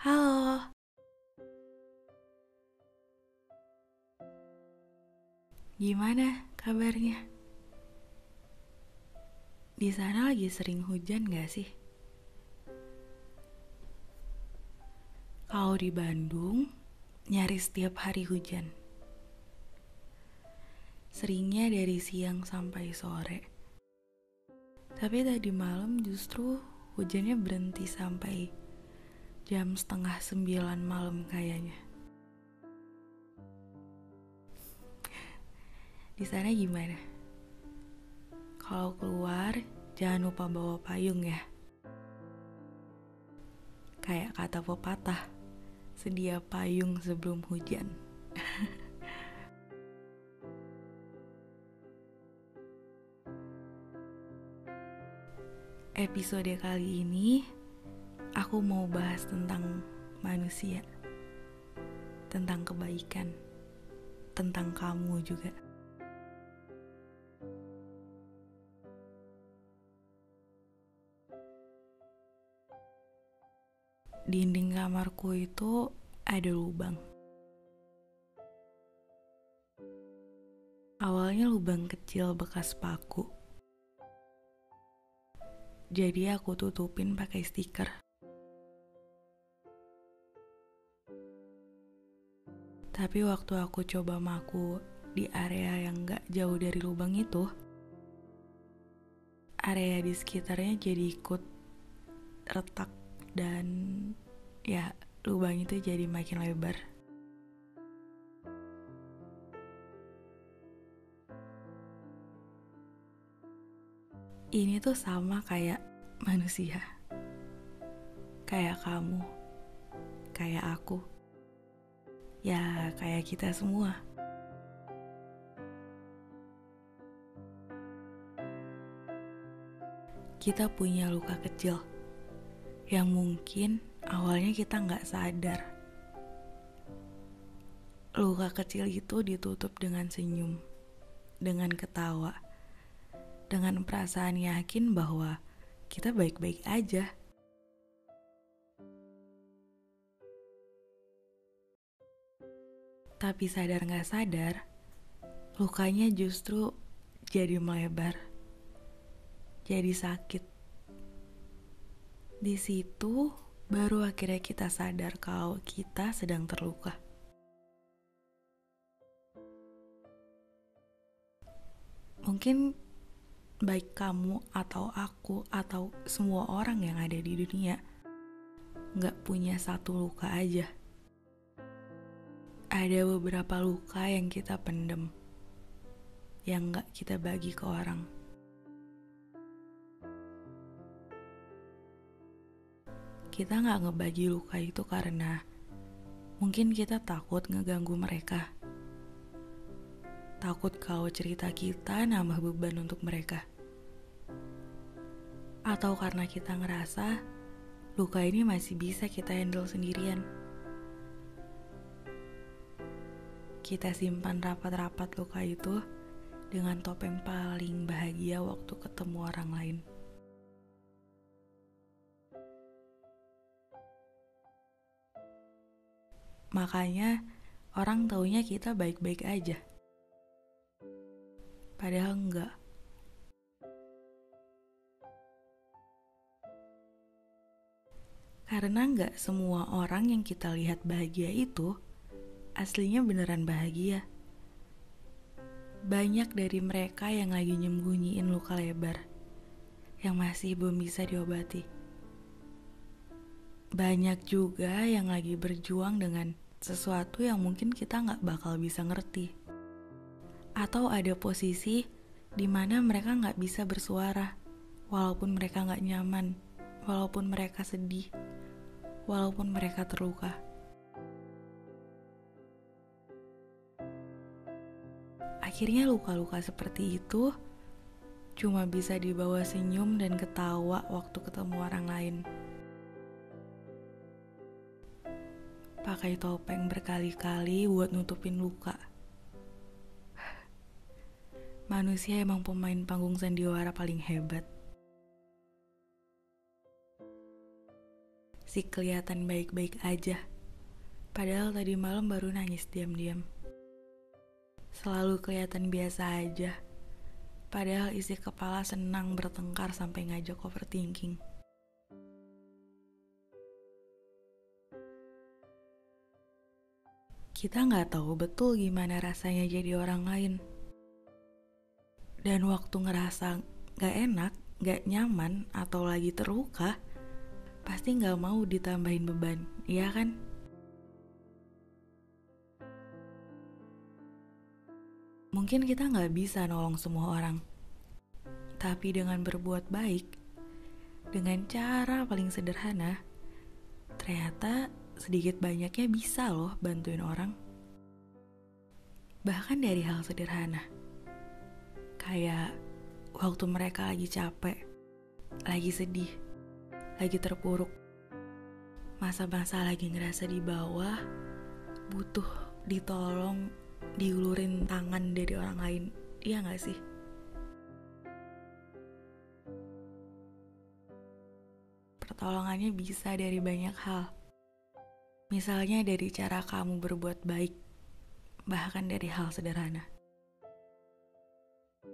Halo. Gimana kabarnya? Di sana lagi sering hujan gak sih? Kalau di Bandung, nyaris setiap hari hujan. Seringnya dari siang sampai sore. Tapi tadi malam justru hujannya berhenti sampai jam setengah sembilan malam kayaknya. Di sana gimana? Kalau keluar, jangan lupa bawa payung ya. Kayak kata pepatah, sedia payung sebelum hujan. Episode kali ini aku mau bahas tentang manusia, tentang kebaikan, tentang kamu juga. dinding kamarku itu ada lubang. Awalnya lubang kecil bekas paku. Jadi aku tutupin pakai stiker. Tapi waktu aku coba maku di area yang gak jauh dari lubang itu, area di sekitarnya jadi ikut retak dan ya lubang itu jadi makin lebar. Ini tuh sama kayak manusia. Kayak kamu. Kayak aku. Ya, kayak kita semua. Kita punya luka kecil yang mungkin awalnya kita nggak sadar. Luka kecil itu ditutup dengan senyum, dengan ketawa, dengan perasaan yakin bahwa kita baik-baik aja. Tapi sadar nggak sadar, lukanya justru jadi melebar, jadi sakit di situ baru akhirnya kita sadar kalau kita sedang terluka. Mungkin baik kamu atau aku atau semua orang yang ada di dunia nggak punya satu luka aja. Ada beberapa luka yang kita pendem, yang nggak kita bagi ke orang. kita nggak ngebagi luka itu karena mungkin kita takut ngeganggu mereka. Takut kalau cerita kita nambah beban untuk mereka. Atau karena kita ngerasa luka ini masih bisa kita handle sendirian. Kita simpan rapat-rapat luka itu dengan topeng paling bahagia waktu ketemu orang lain. Makanya orang taunya kita baik-baik aja. Padahal enggak. Karena enggak semua orang yang kita lihat bahagia itu aslinya beneran bahagia. Banyak dari mereka yang lagi nyembunyiin luka lebar yang masih belum bisa diobati banyak juga yang lagi berjuang dengan sesuatu yang mungkin kita nggak bakal bisa ngerti. Atau ada posisi di mana mereka nggak bisa bersuara, walaupun mereka nggak nyaman, walaupun mereka sedih, walaupun mereka terluka. Akhirnya luka-luka seperti itu cuma bisa dibawa senyum dan ketawa waktu ketemu orang lain. pakai topeng berkali-kali buat nutupin luka. Manusia emang pemain panggung sandiwara paling hebat. si kelihatan baik-baik aja. Padahal tadi malam baru nangis diam-diam. Selalu kelihatan biasa aja. Padahal isi kepala senang bertengkar sampai ngajak overthinking. Kita nggak tahu betul gimana rasanya jadi orang lain. Dan waktu ngerasa nggak enak, nggak nyaman, atau lagi terluka, pasti nggak mau ditambahin beban, iya kan? Mungkin kita nggak bisa nolong semua orang, tapi dengan berbuat baik, dengan cara paling sederhana, ternyata sedikit banyaknya bisa loh bantuin orang. Bahkan dari hal sederhana, kayak waktu mereka lagi capek, lagi sedih, lagi terpuruk, masa-masa lagi ngerasa di bawah, butuh ditolong, diulurin tangan dari orang lain, iya gak sih? Pertolongannya bisa dari banyak hal. Misalnya dari cara kamu berbuat baik, bahkan dari hal sederhana.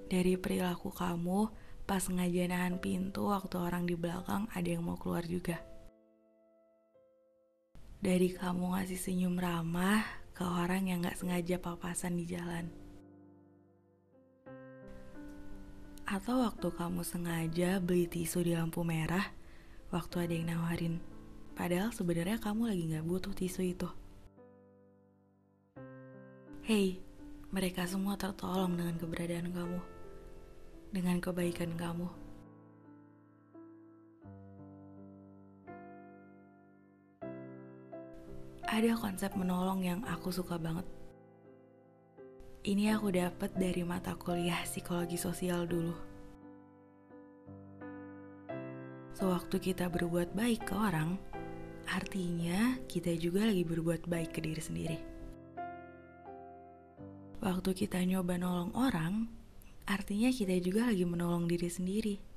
Dari perilaku kamu pas ngajanan pintu waktu orang di belakang ada yang mau keluar juga. Dari kamu ngasih senyum ramah ke orang yang gak sengaja papasan di jalan. Atau waktu kamu sengaja beli tisu di lampu merah waktu ada yang nawarin. Padahal sebenarnya kamu lagi gak butuh tisu itu. Hei, mereka semua tertolong dengan keberadaan kamu dengan kebaikan kamu. Ada konsep menolong yang aku suka banget. Ini aku dapat dari mata kuliah psikologi sosial dulu. Sewaktu kita berbuat baik ke orang, artinya kita juga lagi berbuat baik ke diri sendiri. Waktu kita nyoba nolong orang, artinya kita juga lagi menolong diri sendiri.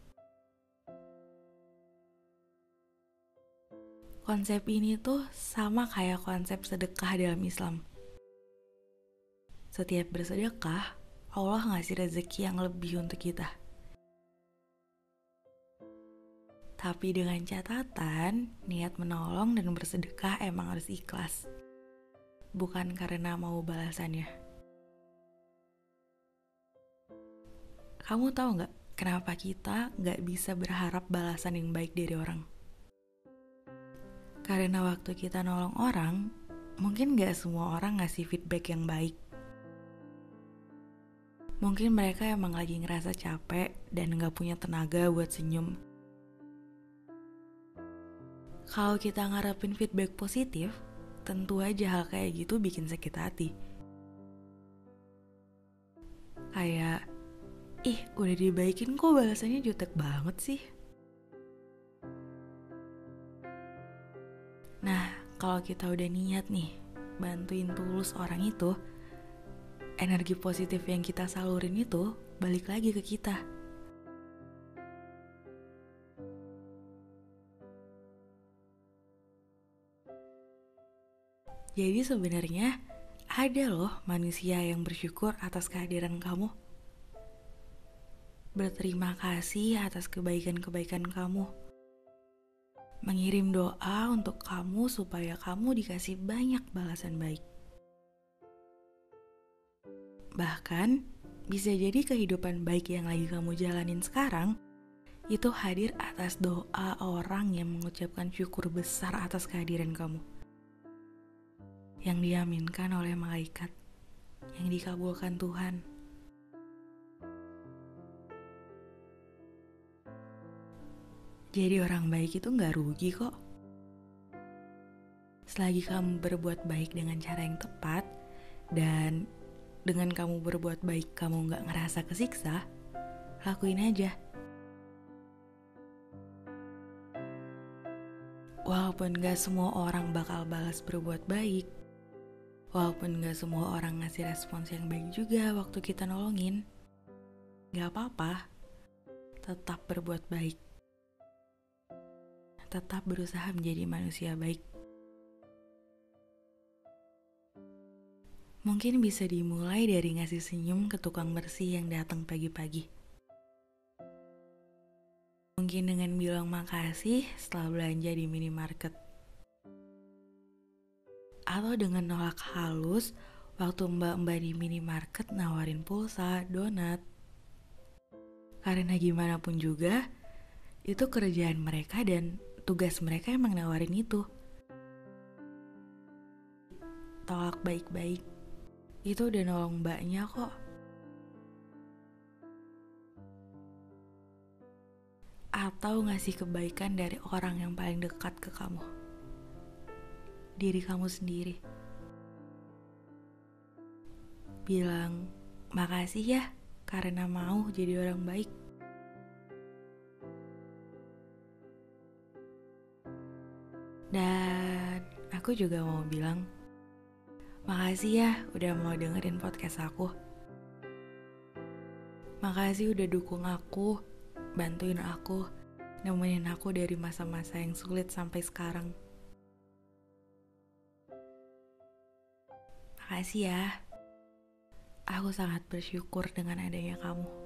Konsep ini tuh sama kayak konsep sedekah dalam Islam. Setiap bersedekah, Allah ngasih rezeki yang lebih untuk kita. Tapi dengan catatan, niat menolong dan bersedekah emang harus ikhlas. Bukan karena mau balasannya. Kamu tahu nggak kenapa kita nggak bisa berharap balasan yang baik dari orang? Karena waktu kita nolong orang, mungkin nggak semua orang ngasih feedback yang baik. Mungkin mereka emang lagi ngerasa capek dan nggak punya tenaga buat senyum. Kalau kita ngarepin feedback positif, tentu aja hal kayak gitu bikin sakit hati. Kayak, Ih, udah dibaikin kok balasannya jutek banget sih. Kalau kita udah niat nih, bantuin tulus orang itu, energi positif yang kita salurin itu balik lagi ke kita. Jadi sebenarnya ada loh manusia yang bersyukur atas kehadiran kamu berterima kasih atas kebaikan-kebaikan kamu. Mengirim doa untuk kamu supaya kamu dikasih banyak balasan baik. Bahkan, bisa jadi kehidupan baik yang lagi kamu jalanin sekarang itu hadir atas doa orang yang mengucapkan syukur besar atas kehadiran kamu. Yang diaminkan oleh malaikat, yang dikabulkan Tuhan. Jadi orang baik itu nggak rugi kok. Selagi kamu berbuat baik dengan cara yang tepat dan dengan kamu berbuat baik kamu nggak ngerasa kesiksa, lakuin aja. Walaupun gak semua orang bakal balas berbuat baik, walaupun gak semua orang ngasih respons yang baik juga waktu kita nolongin, gak apa-apa, tetap berbuat baik tetap berusaha menjadi manusia baik. Mungkin bisa dimulai dari ngasih senyum ke tukang bersih yang datang pagi-pagi. Mungkin dengan bilang makasih setelah belanja di minimarket. Atau dengan nolak halus waktu mbak-mbak di minimarket nawarin pulsa, donat. Karena gimana pun juga, itu kerjaan mereka dan tugas mereka emang nawarin itu. Tolak baik-baik itu udah nolong mbaknya kok. Atau ngasih kebaikan dari orang yang paling dekat ke kamu. Diri kamu sendiri. Bilang, makasih ya karena mau jadi orang baik. Aku juga mau bilang, Makasih ya udah mau dengerin podcast aku. Makasih udah dukung aku, bantuin aku, nemenin aku dari masa-masa yang sulit sampai sekarang. Makasih ya. Aku sangat bersyukur dengan adanya kamu.